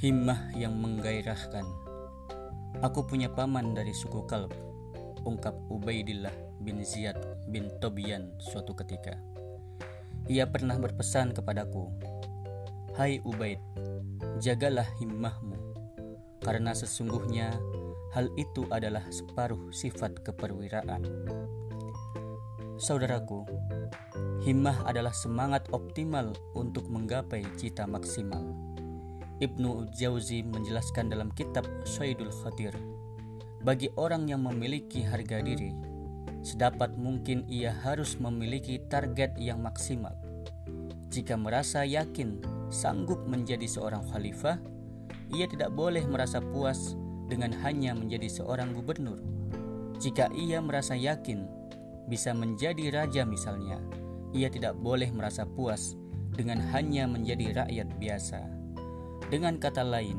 Himmah yang menggairahkan. Aku punya paman dari suku Kalb, ungkap Ubaidillah bin Ziyad bin Tobian suatu ketika. Ia pernah berpesan kepadaku, Hai Ubaid, jagalah himmahmu, karena sesungguhnya hal itu adalah separuh sifat keperwiraan. Saudaraku, himmah adalah semangat optimal untuk menggapai cita maksimal. Ibnu Jauzi menjelaskan dalam kitab Syaidul Khadir, bagi orang yang memiliki harga diri, sedapat mungkin ia harus memiliki target yang maksimal. Jika merasa yakin sanggup menjadi seorang khalifah, ia tidak boleh merasa puas dengan hanya menjadi seorang gubernur. Jika ia merasa yakin bisa menjadi raja misalnya, ia tidak boleh merasa puas dengan hanya menjadi rakyat biasa. Dengan kata lain,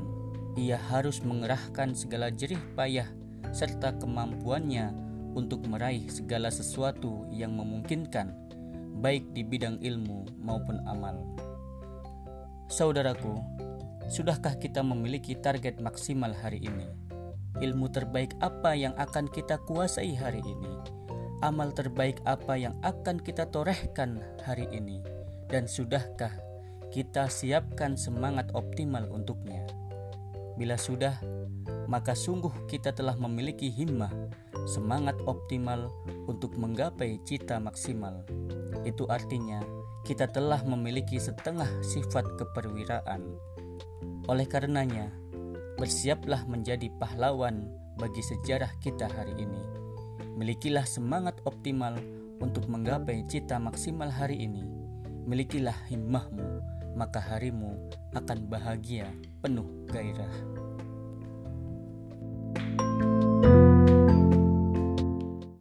ia harus mengerahkan segala jerih payah serta kemampuannya untuk meraih segala sesuatu yang memungkinkan, baik di bidang ilmu maupun amal. Saudaraku, sudahkah kita memiliki target maksimal hari ini? Ilmu terbaik apa yang akan kita kuasai hari ini? amal terbaik apa yang akan kita torehkan hari ini, dan sudahkah kita siapkan semangat optimal untuknya? Bila sudah, maka sungguh kita telah memiliki himmah, semangat optimal untuk menggapai cita maksimal. Itu artinya kita telah memiliki setengah sifat keperwiraan. Oleh karenanya, bersiaplah menjadi pahlawan bagi sejarah kita hari ini Milikilah semangat optimal untuk menggapai cita maksimal hari ini. Milikilah himmahmu, maka harimu akan bahagia penuh gairah.